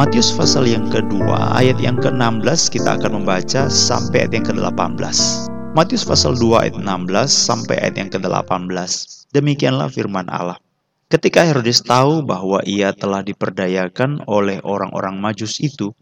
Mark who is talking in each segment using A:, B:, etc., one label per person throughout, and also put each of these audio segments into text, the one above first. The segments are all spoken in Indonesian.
A: Matius pasal yang kedua, ayat yang ke-16 kita akan membaca sampai ayat yang ke-18. Matius pasal 2 ayat 16 sampai ayat yang ke-18. Demikianlah firman Allah. Ketika Herodes tahu bahwa ia telah diperdayakan oleh orang-orang Majus itu,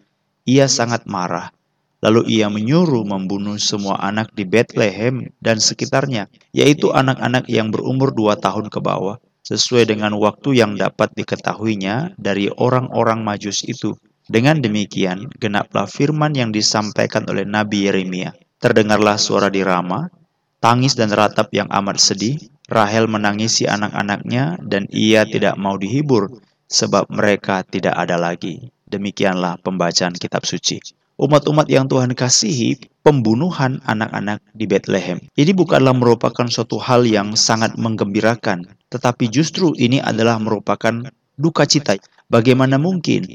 A: ia sangat marah. Lalu ia menyuruh membunuh semua anak di Bethlehem dan sekitarnya, yaitu anak-anak yang berumur dua tahun ke bawah, sesuai dengan waktu yang dapat diketahuinya dari orang-orang Majus itu. Dengan demikian, genaplah firman yang disampaikan oleh Nabi Yeremia. Terdengarlah suara di Rama, tangis dan ratap yang amat sedih. Rahel menangisi anak-anaknya dan ia tidak mau dihibur sebab mereka tidak ada lagi. Demikianlah pembacaan kitab suci umat-umat yang Tuhan kasihi, pembunuhan anak-anak di Bethlehem. Ini bukanlah merupakan suatu hal yang sangat menggembirakan, tetapi justru ini adalah merupakan duka cita. Bagaimana mungkin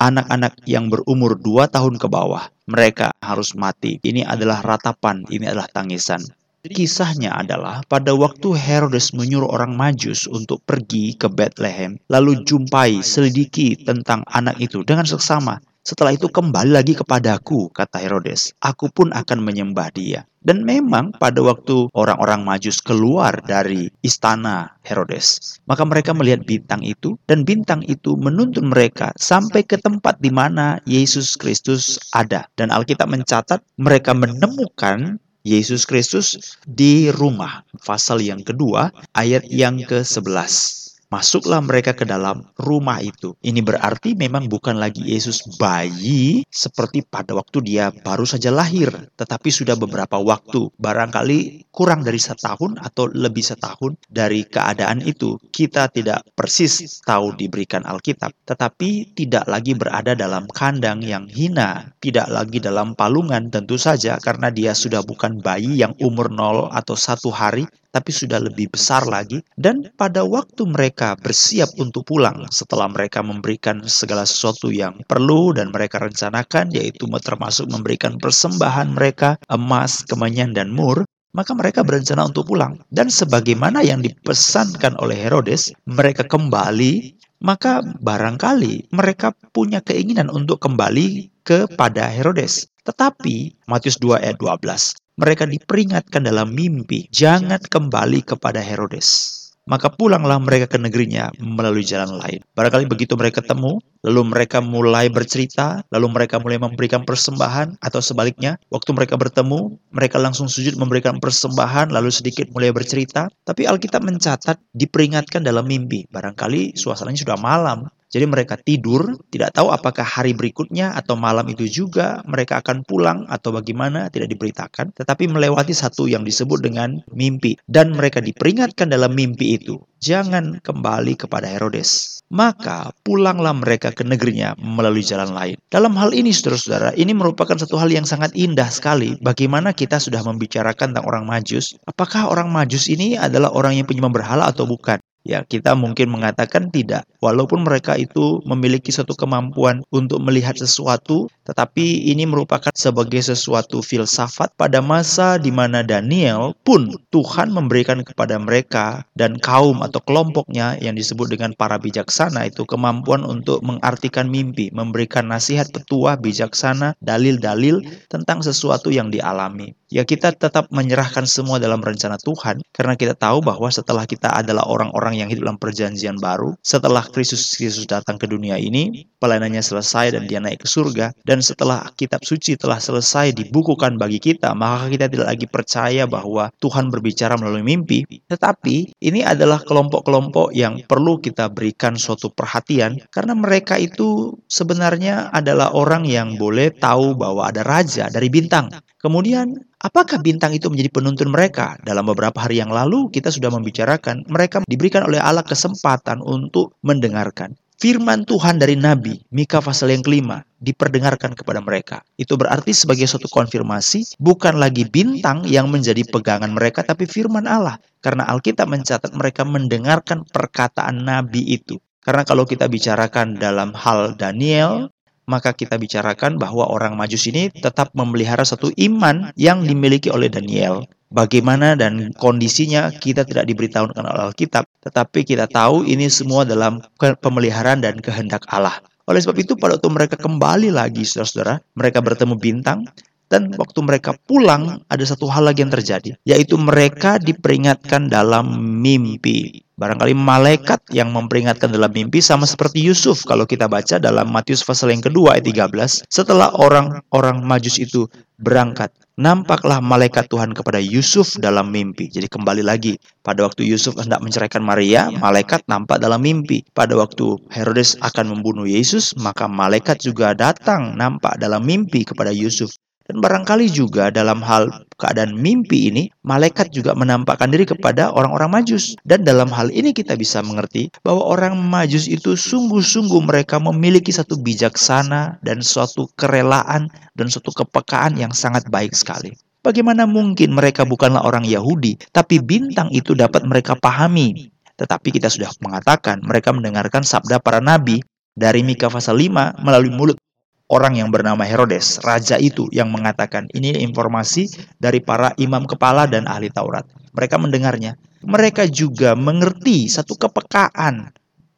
A: anak-anak yang berumur dua tahun ke bawah, mereka harus mati. Ini adalah ratapan, ini adalah tangisan. Kisahnya adalah pada waktu Herodes menyuruh orang Majus untuk pergi ke Bethlehem, lalu jumpai, selidiki tentang anak itu dengan seksama. Setelah itu kembali lagi kepadaku, kata Herodes. Aku pun akan menyembah dia. Dan memang pada waktu orang-orang majus keluar dari istana Herodes, maka mereka melihat bintang itu dan bintang itu menuntun mereka sampai ke tempat di mana Yesus Kristus ada. Dan Alkitab mencatat mereka menemukan Yesus Kristus di rumah. Pasal yang kedua, ayat yang ke-11. Masuklah mereka ke dalam rumah itu. Ini berarti memang bukan lagi Yesus bayi seperti pada waktu dia baru saja lahir, tetapi sudah beberapa waktu, barangkali kurang dari setahun atau lebih setahun dari keadaan itu. Kita tidak persis tahu diberikan Alkitab, tetapi tidak lagi berada dalam kandang yang hina, tidak lagi dalam palungan tentu saja karena dia sudah bukan bayi yang umur nol atau satu hari, tapi sudah lebih besar lagi. Dan pada waktu mereka bersiap untuk pulang setelah mereka memberikan segala sesuatu yang perlu dan mereka rencanakan, yaitu termasuk memberikan persembahan mereka, emas, kemenyan, dan mur, maka mereka berencana untuk pulang. Dan sebagaimana yang dipesankan oleh Herodes, mereka kembali, maka barangkali mereka punya keinginan untuk kembali kepada Herodes. Tetapi Matius 2 ayat 12, mereka diperingatkan dalam mimpi, jangan kembali kepada Herodes. Maka pulanglah mereka ke negerinya melalui jalan lain. Barangkali begitu mereka ketemu, lalu mereka mulai bercerita, lalu mereka mulai memberikan persembahan, atau sebaliknya, waktu mereka bertemu, mereka langsung sujud memberikan persembahan, lalu sedikit mulai bercerita. Tapi Alkitab mencatat diperingatkan dalam mimpi. Barangkali suasananya sudah malam, jadi mereka tidur, tidak tahu apakah hari berikutnya atau malam itu juga mereka akan pulang atau bagaimana, tidak diberitakan. Tetapi melewati satu yang disebut dengan mimpi. Dan mereka diperingatkan dalam mimpi itu, jangan kembali kepada Herodes. Maka pulanglah mereka ke negerinya melalui jalan lain. Dalam hal ini saudara-saudara, ini merupakan satu hal yang sangat indah sekali. Bagaimana kita sudah membicarakan tentang orang majus. Apakah orang majus ini adalah orang yang penyembah berhala atau bukan? Ya, kita mungkin mengatakan tidak. Walaupun mereka itu memiliki suatu kemampuan untuk melihat sesuatu, tetapi ini merupakan sebagai sesuatu filsafat pada masa di mana Daniel pun Tuhan memberikan kepada mereka dan kaum atau kelompoknya yang disebut dengan para bijaksana itu kemampuan untuk mengartikan mimpi, memberikan nasihat petua bijaksana, dalil-dalil tentang sesuatu yang dialami. Ya kita tetap menyerahkan semua dalam rencana Tuhan karena kita tahu bahwa setelah kita adalah orang-orang yang hidup dalam perjanjian baru. Setelah Kristus Yesus datang ke dunia ini, pelayanannya selesai dan dia naik ke surga. Dan setelah kitab suci telah selesai dibukukan bagi kita, maka kita tidak lagi percaya bahwa Tuhan berbicara melalui mimpi. Tetapi ini adalah kelompok-kelompok yang perlu kita berikan suatu perhatian karena mereka itu sebenarnya adalah orang yang boleh tahu bahwa ada raja dari bintang. Kemudian Apakah bintang itu menjadi penuntun mereka? Dalam beberapa hari yang lalu kita sudah membicarakan mereka diberikan oleh Allah kesempatan untuk mendengarkan. Firman Tuhan dari Nabi, Mika pasal yang kelima, diperdengarkan kepada mereka. Itu berarti sebagai suatu konfirmasi, bukan lagi bintang yang menjadi pegangan mereka, tapi firman Allah. Karena Alkitab mencatat mereka mendengarkan perkataan Nabi itu. Karena kalau kita bicarakan dalam hal Daniel, maka kita bicarakan bahwa orang Majus ini tetap memelihara satu iman yang dimiliki oleh Daniel. Bagaimana dan kondisinya kita tidak diberitahukan oleh Alkitab, tetapi kita tahu ini semua dalam pemeliharaan dan kehendak Allah. Oleh sebab itu pada waktu mereka kembali lagi saudara-saudara, mereka bertemu bintang, dan waktu mereka pulang, ada satu hal lagi yang terjadi, yaitu mereka diperingatkan dalam mimpi. Barangkali malaikat yang memperingatkan dalam mimpi sama seperti Yusuf kalau kita baca dalam Matius pasal yang kedua ayat 13. Setelah orang-orang majus itu berangkat, nampaklah malaikat Tuhan kepada Yusuf dalam mimpi. Jadi kembali lagi, pada waktu Yusuf hendak menceraikan Maria, malaikat nampak dalam mimpi. Pada waktu Herodes akan membunuh Yesus, maka malaikat juga datang nampak dalam mimpi kepada Yusuf. Dan barangkali juga dalam hal keadaan mimpi ini, malaikat juga menampakkan diri kepada orang-orang majus. Dan dalam hal ini kita bisa mengerti bahwa orang majus itu sungguh-sungguh mereka memiliki satu bijaksana dan suatu kerelaan dan suatu kepekaan yang sangat baik sekali. Bagaimana mungkin mereka bukanlah orang Yahudi, tapi bintang itu dapat mereka pahami. Tetapi kita sudah mengatakan mereka mendengarkan sabda para nabi dari Mika pasal 5 melalui mulut orang yang bernama Herodes, raja itu yang mengatakan ini informasi dari para imam kepala dan ahli Taurat. Mereka mendengarnya. Mereka juga mengerti satu kepekaan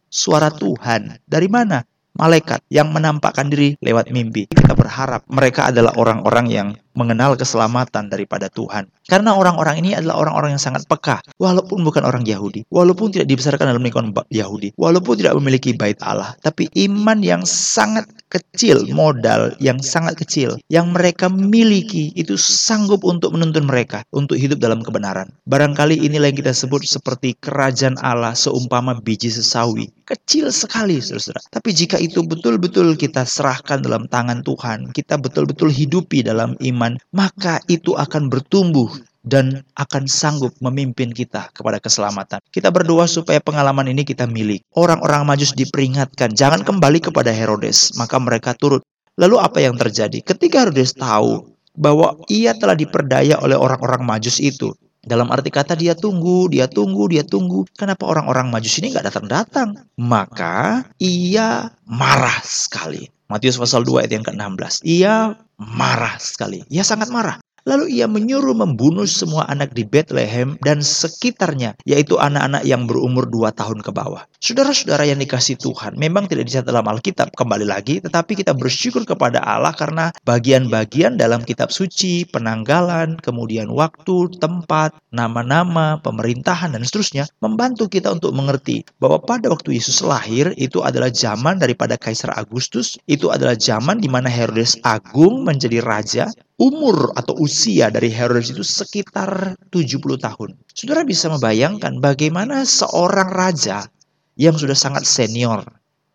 A: suara Tuhan. Dari mana? Malaikat yang menampakkan diri lewat mimpi. Kita berharap mereka adalah orang-orang yang mengenal keselamatan daripada Tuhan. Karena orang-orang ini adalah orang-orang yang sangat peka, walaupun bukan orang Yahudi, walaupun tidak dibesarkan dalam lingkungan Yahudi, walaupun tidak memiliki bait Allah, tapi iman yang sangat kecil, modal yang sangat kecil yang mereka miliki itu sanggup untuk menuntun mereka untuk hidup dalam kebenaran. Barangkali inilah yang kita sebut seperti kerajaan Allah seumpama biji sesawi. Kecil sekali, saudara. Tapi jika itu betul-betul kita serahkan dalam tangan Tuhan, kita betul-betul hidupi dalam iman, maka itu akan bertumbuh dan akan sanggup memimpin kita kepada keselamatan. Kita berdoa supaya pengalaman ini kita milik. Orang-orang majus diperingatkan, jangan kembali kepada Herodes, maka mereka turut. Lalu apa yang terjadi? Ketika Herodes tahu bahwa ia telah diperdaya oleh orang-orang majus itu, dalam arti kata dia tunggu, dia tunggu, dia tunggu. Kenapa orang-orang majus ini nggak datang-datang? Maka ia marah sekali. Matius pasal 2 ayat yang ke-16. Ia marah sekali. Ia sangat marah. Lalu ia menyuruh membunuh semua anak di Bethlehem dan sekitarnya, yaitu anak-anak yang berumur dua tahun ke bawah. Saudara-saudara yang dikasih Tuhan, memang tidak dicatat dalam Alkitab kembali lagi, tetapi kita bersyukur kepada Allah karena bagian-bagian dalam kitab suci, penanggalan, kemudian waktu, tempat, nama-nama, pemerintahan, dan seterusnya, membantu kita untuk mengerti bahwa pada waktu Yesus lahir, itu adalah zaman daripada Kaisar Agustus, itu adalah zaman di mana Herodes Agung menjadi raja, umur atau usia dari Herodes itu sekitar 70 tahun. Saudara bisa membayangkan bagaimana seorang raja yang sudah sangat senior,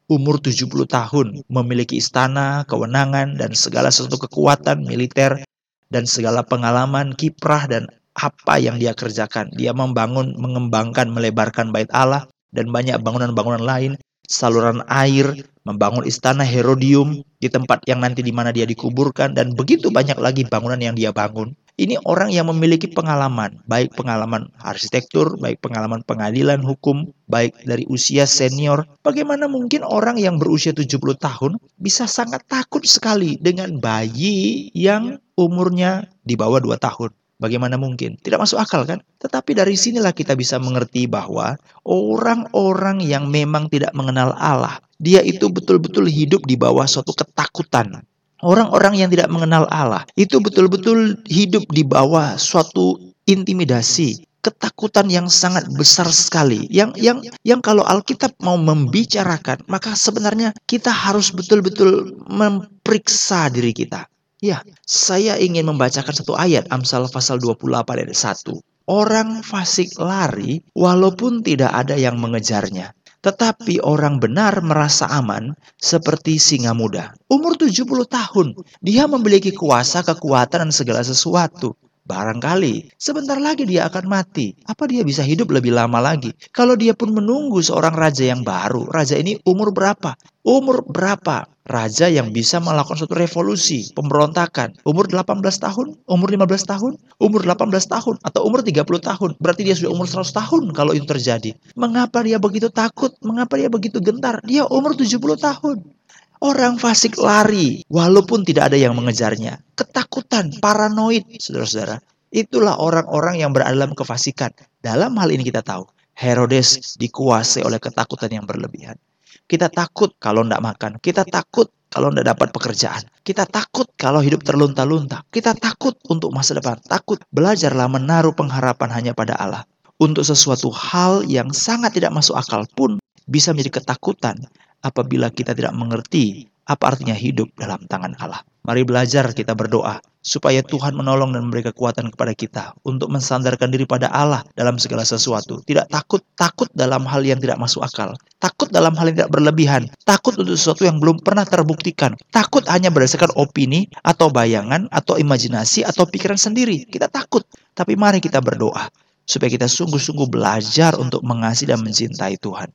A: umur 70 tahun, memiliki istana, kewenangan, dan segala sesuatu kekuatan militer, dan segala pengalaman, kiprah, dan apa yang dia kerjakan. Dia membangun, mengembangkan, melebarkan bait Allah, dan banyak bangunan-bangunan lain, saluran air, membangun istana Herodium di tempat yang nanti di mana dia dikuburkan dan begitu banyak lagi bangunan yang dia bangun. Ini orang yang memiliki pengalaman, baik pengalaman arsitektur, baik pengalaman pengadilan hukum, baik dari usia senior. Bagaimana mungkin orang yang berusia 70 tahun bisa sangat takut sekali dengan bayi yang umurnya di bawah 2 tahun? Bagaimana mungkin? Tidak masuk akal kan? Tetapi dari sinilah kita bisa mengerti bahwa orang-orang yang memang tidak mengenal Allah, dia itu betul-betul hidup di bawah suatu ketakutan. Orang-orang yang tidak mengenal Allah itu betul-betul hidup di bawah suatu intimidasi, ketakutan yang sangat besar sekali. Yang yang yang kalau Alkitab mau membicarakan, maka sebenarnya kita harus betul-betul memeriksa diri kita. Ya, saya ingin membacakan satu ayat Amsal pasal 28 ayat 1. Orang fasik lari walaupun tidak ada yang mengejarnya. Tetapi orang benar merasa aman seperti singa muda. Umur 70 tahun, dia memiliki kuasa, kekuatan, dan segala sesuatu. Barangkali sebentar lagi dia akan mati. Apa dia bisa hidup lebih lama lagi? Kalau dia pun menunggu seorang raja yang baru, raja ini umur berapa? Umur berapa? Raja yang bisa melakukan suatu revolusi, pemberontakan. Umur 18 tahun, umur 15 tahun, umur 18 tahun, atau umur 30 tahun. Berarti dia sudah umur 100 tahun kalau itu terjadi. Mengapa dia begitu takut? Mengapa dia begitu gentar? Dia umur 70 tahun. Orang fasik lari walaupun tidak ada yang mengejarnya. Ketakutan, paranoid, saudara-saudara. Itulah orang-orang yang berada dalam kefasikan. Dalam hal ini kita tahu, Herodes dikuasai oleh ketakutan yang berlebihan. Kita takut kalau tidak makan. Kita takut kalau tidak dapat pekerjaan. Kita takut kalau hidup terlunta-lunta. Kita takut untuk masa depan. Takut. Belajarlah menaruh pengharapan hanya pada Allah. Untuk sesuatu hal yang sangat tidak masuk akal pun bisa menjadi ketakutan apabila kita tidak mengerti apa artinya hidup dalam tangan Allah. Mari belajar kita berdoa supaya Tuhan menolong dan memberi kekuatan kepada kita untuk mensandarkan diri pada Allah dalam segala sesuatu. Tidak takut, takut dalam hal yang tidak masuk akal. Takut dalam hal yang tidak berlebihan. Takut untuk sesuatu yang belum pernah terbuktikan. Takut hanya berdasarkan opini atau bayangan atau imajinasi atau pikiran sendiri. Kita takut. Tapi mari kita berdoa supaya kita sungguh-sungguh belajar untuk mengasihi dan mencintai Tuhan.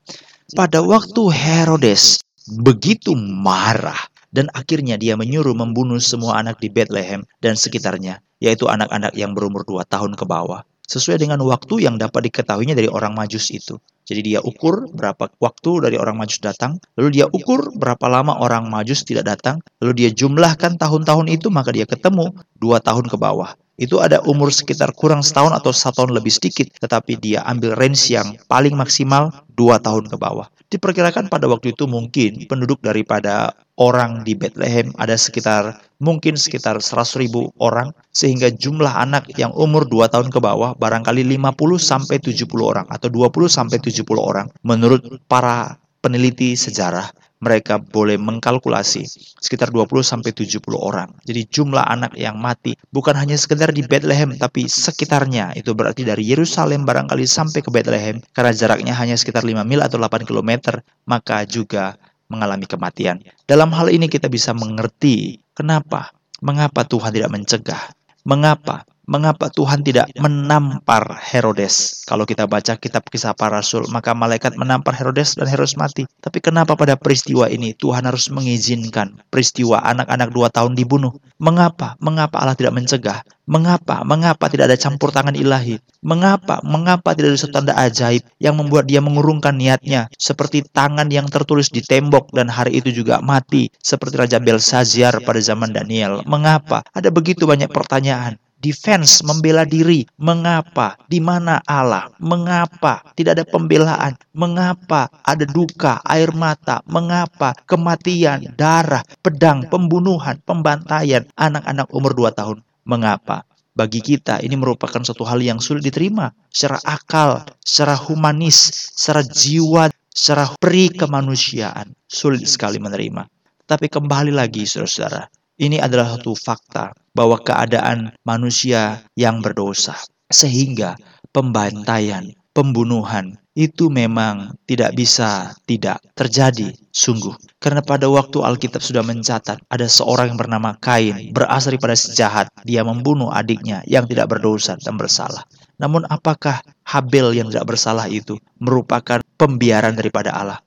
A: Pada waktu Herodes begitu marah dan akhirnya dia menyuruh membunuh semua anak di Bethlehem dan sekitarnya, yaitu anak-anak yang berumur dua tahun ke bawah, sesuai dengan waktu yang dapat diketahuinya dari orang Majus itu. Jadi dia ukur berapa waktu dari orang Majus datang, lalu dia ukur berapa lama orang Majus tidak datang, lalu dia jumlahkan tahun-tahun itu, maka dia ketemu dua tahun ke bawah itu ada umur sekitar kurang setahun atau satu tahun lebih sedikit, tetapi dia ambil range yang paling maksimal dua tahun ke bawah. Diperkirakan pada waktu itu mungkin penduduk daripada orang di Bethlehem ada sekitar mungkin sekitar 100 ribu orang sehingga jumlah anak yang umur 2 tahun ke bawah barangkali 50 sampai 70 orang atau 20 sampai 70 orang menurut para peneliti sejarah mereka boleh mengkalkulasi sekitar 20 sampai 70 orang. Jadi jumlah anak yang mati bukan hanya sekedar di Bethlehem tapi sekitarnya. Itu berarti dari Yerusalem barangkali sampai ke Bethlehem karena jaraknya hanya sekitar 5 mil atau 8 km, maka juga mengalami kematian. Dalam hal ini kita bisa mengerti kenapa mengapa Tuhan tidak mencegah Mengapa? Mengapa Tuhan tidak menampar Herodes? Kalau kita baca kitab kisah para rasul, maka malaikat menampar Herodes dan Herodes mati. Tapi kenapa pada peristiwa ini Tuhan harus mengizinkan peristiwa anak-anak dua tahun dibunuh? Mengapa? Mengapa Allah tidak mencegah? Mengapa? Mengapa tidak ada campur tangan ilahi? Mengapa? Mengapa tidak ada tanda ajaib yang membuat dia mengurungkan niatnya? Seperti tangan yang tertulis di tembok dan hari itu juga mati. Seperti Raja Belsazar pada zaman Daniel. Mengapa? Ada begitu banyak pertanyaan defense, membela diri. Mengapa? Di mana Allah? Mengapa tidak ada pembelaan? Mengapa ada duka, air mata? Mengapa kematian, darah, pedang, pembunuhan, pembantaian anak-anak umur 2 tahun? Mengapa? Bagi kita ini merupakan suatu hal yang sulit diterima secara akal, secara humanis, secara jiwa, secara peri kemanusiaan. Sulit sekali menerima. Tapi kembali lagi saudara-saudara, ini adalah satu fakta bahwa keadaan manusia yang berdosa. Sehingga pembantaian, pembunuhan itu memang tidak bisa tidak terjadi sungguh. Karena pada waktu Alkitab sudah mencatat ada seorang yang bernama Kain berasal daripada sejahat. Dia membunuh adiknya yang tidak berdosa dan bersalah. Namun apakah Habel yang tidak bersalah itu merupakan pembiaran daripada Allah?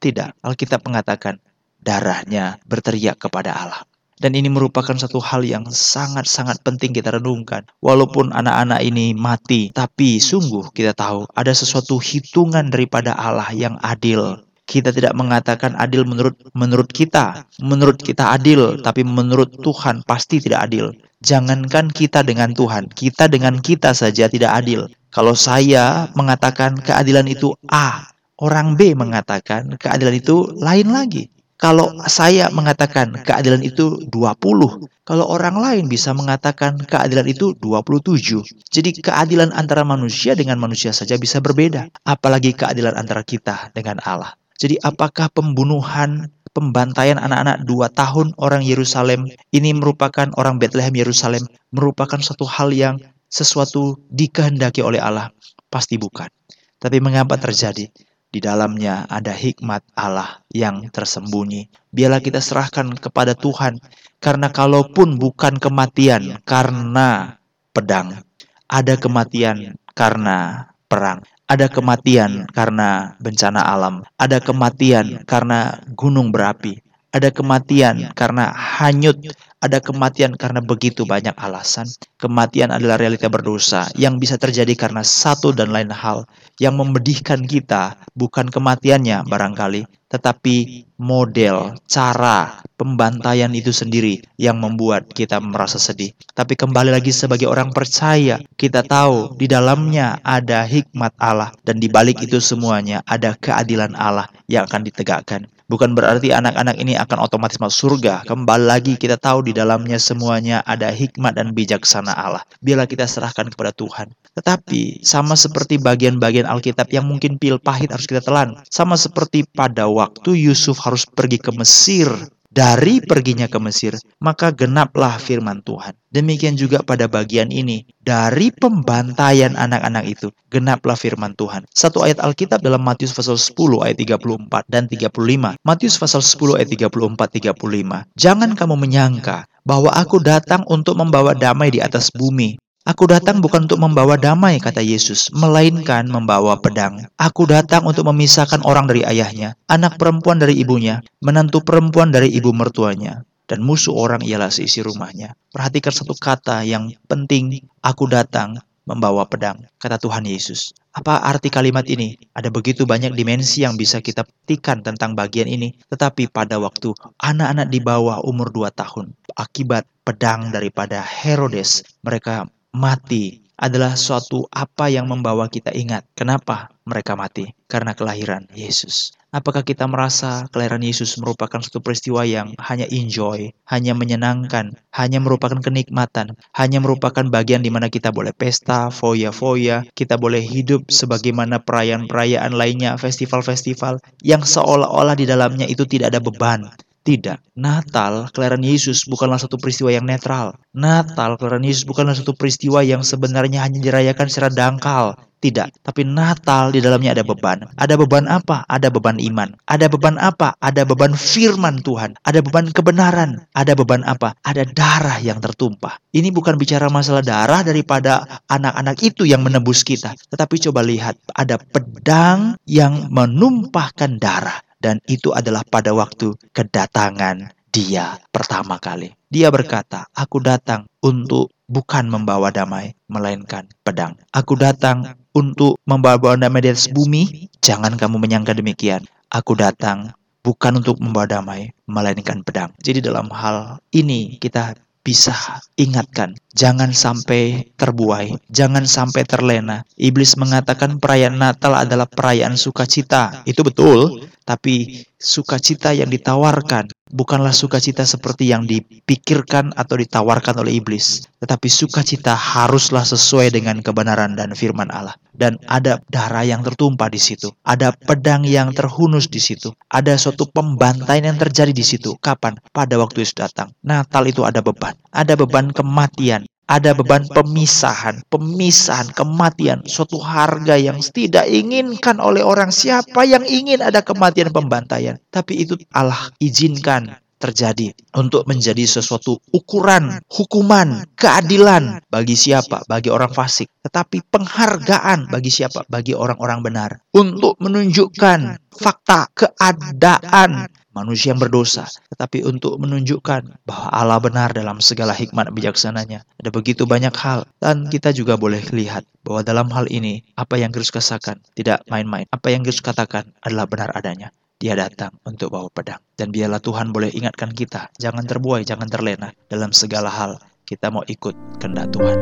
A: Tidak. Alkitab mengatakan darahnya berteriak kepada Allah. Dan ini merupakan satu hal yang sangat-sangat penting kita renungkan. Walaupun anak-anak ini mati, tapi sungguh kita tahu ada sesuatu hitungan daripada Allah yang adil. Kita tidak mengatakan adil menurut menurut kita, menurut kita adil, tapi menurut Tuhan pasti tidak adil. Jangankan kita dengan Tuhan, kita dengan kita saja tidak adil. Kalau saya mengatakan keadilan itu A, orang B mengatakan keadilan itu lain lagi. Kalau saya mengatakan keadilan itu 20, kalau orang lain bisa mengatakan keadilan itu 27. Jadi keadilan antara manusia dengan manusia saja bisa berbeda, apalagi keadilan antara kita dengan Allah. Jadi apakah pembunuhan pembantaian anak-anak dua tahun orang Yerusalem ini merupakan orang Bethlehem Yerusalem merupakan suatu hal yang sesuatu dikehendaki oleh Allah? Pasti bukan. Tapi mengapa terjadi? Di dalamnya ada hikmat Allah yang tersembunyi. Biarlah kita serahkan kepada Tuhan. Karena kalaupun bukan kematian karena pedang, ada kematian karena perang. Ada kematian karena bencana alam, ada kematian karena gunung berapi, ada kematian karena hanyut, ada kematian karena begitu banyak alasan. Kematian adalah realita berdosa yang bisa terjadi karena satu dan lain hal yang memedihkan kita, bukan kematiannya barangkali, tetapi model, cara, pembantaian itu sendiri yang membuat kita merasa sedih. Tapi kembali lagi sebagai orang percaya, kita tahu di dalamnya ada hikmat Allah dan di balik itu semuanya ada keadilan Allah yang akan ditegakkan. Bukan berarti anak-anak ini akan otomatis masuk surga. Kembali lagi kita tahu di dalamnya semuanya ada hikmat dan bijaksana Allah. Bila kita serahkan kepada Tuhan. Tetapi sama seperti bagian-bagian Alkitab yang mungkin pil pahit harus kita telan. Sama seperti pada waktu Yusuf harus pergi ke Mesir dari perginya ke Mesir, maka genaplah firman Tuhan. Demikian juga pada bagian ini, dari pembantaian anak-anak itu, genaplah firman Tuhan. Satu ayat Alkitab dalam Matius pasal 10 ayat 34 dan 35. Matius pasal 10 ayat 34 35. Jangan kamu menyangka bahwa aku datang untuk membawa damai di atas bumi. Aku datang bukan untuk membawa damai, kata Yesus, melainkan membawa pedang. Aku datang untuk memisahkan orang dari ayahnya, anak perempuan dari ibunya, menantu perempuan dari ibu mertuanya, dan musuh orang ialah seisi rumahnya. Perhatikan satu kata yang penting, aku datang membawa pedang, kata Tuhan Yesus. Apa arti kalimat ini? Ada begitu banyak dimensi yang bisa kita petikan tentang bagian ini. Tetapi pada waktu anak-anak di bawah umur 2 tahun, akibat pedang daripada Herodes, mereka mati adalah suatu apa yang membawa kita ingat. Kenapa mereka mati? Karena kelahiran Yesus. Apakah kita merasa kelahiran Yesus merupakan suatu peristiwa yang hanya enjoy, hanya menyenangkan, hanya merupakan kenikmatan, hanya merupakan bagian di mana kita boleh pesta, foya-foya, kita boleh hidup sebagaimana perayaan-perayaan lainnya, festival-festival yang seolah-olah di dalamnya itu tidak ada beban, tidak. Natal, kelahiran Yesus bukanlah satu peristiwa yang netral. Natal, kelahiran Yesus bukanlah satu peristiwa yang sebenarnya hanya dirayakan secara dangkal. Tidak, tapi Natal di dalamnya ada beban. Ada beban apa? Ada beban iman. Ada beban apa? Ada beban firman Tuhan. Ada beban kebenaran. Ada beban apa? Ada darah yang tertumpah. Ini bukan bicara masalah darah daripada anak-anak itu yang menembus kita. Tetapi coba lihat, ada pedang yang menumpahkan darah dan itu adalah pada waktu kedatangan dia pertama kali. Dia berkata, "Aku datang untuk bukan membawa damai, melainkan pedang. Aku datang untuk membawa damai di atas bumi. Jangan kamu menyangka demikian. Aku datang bukan untuk membawa damai, melainkan pedang." Jadi dalam hal ini kita bisa ingatkan, jangan sampai terbuai, jangan sampai terlena. Iblis mengatakan perayaan Natal adalah perayaan sukacita. Itu betul, tapi sukacita yang ditawarkan bukanlah sukacita seperti yang dipikirkan atau ditawarkan oleh iblis, tetapi sukacita haruslah sesuai dengan kebenaran dan firman Allah. Dan ada darah yang tertumpah di situ, ada pedang yang terhunus di situ, ada suatu pembantaian yang terjadi di situ. Kapan? Pada waktu Yesus datang. Natal itu ada beban, ada beban kematian, ada beban pemisahan, pemisahan, kematian, suatu harga yang tidak inginkan oleh orang. Siapa yang ingin ada kematian pembantaian? Tapi itu Allah izinkan terjadi untuk menjadi sesuatu ukuran, hukuman, keadilan bagi siapa? Bagi orang fasik. Tetapi penghargaan bagi siapa? Bagi orang-orang benar. Untuk menunjukkan fakta keadaan manusia yang berdosa, tetapi untuk menunjukkan bahwa Allah benar dalam segala hikmat bijaksananya. Ada begitu banyak hal, dan kita juga boleh lihat bahwa dalam hal ini, apa yang Kristus katakan tidak main-main. Apa yang Kristus katakan adalah benar adanya. Dia datang untuk bawa pedang. Dan biarlah Tuhan boleh ingatkan kita, jangan terbuai, jangan terlena dalam segala hal. Kita mau ikut kehendak Tuhan.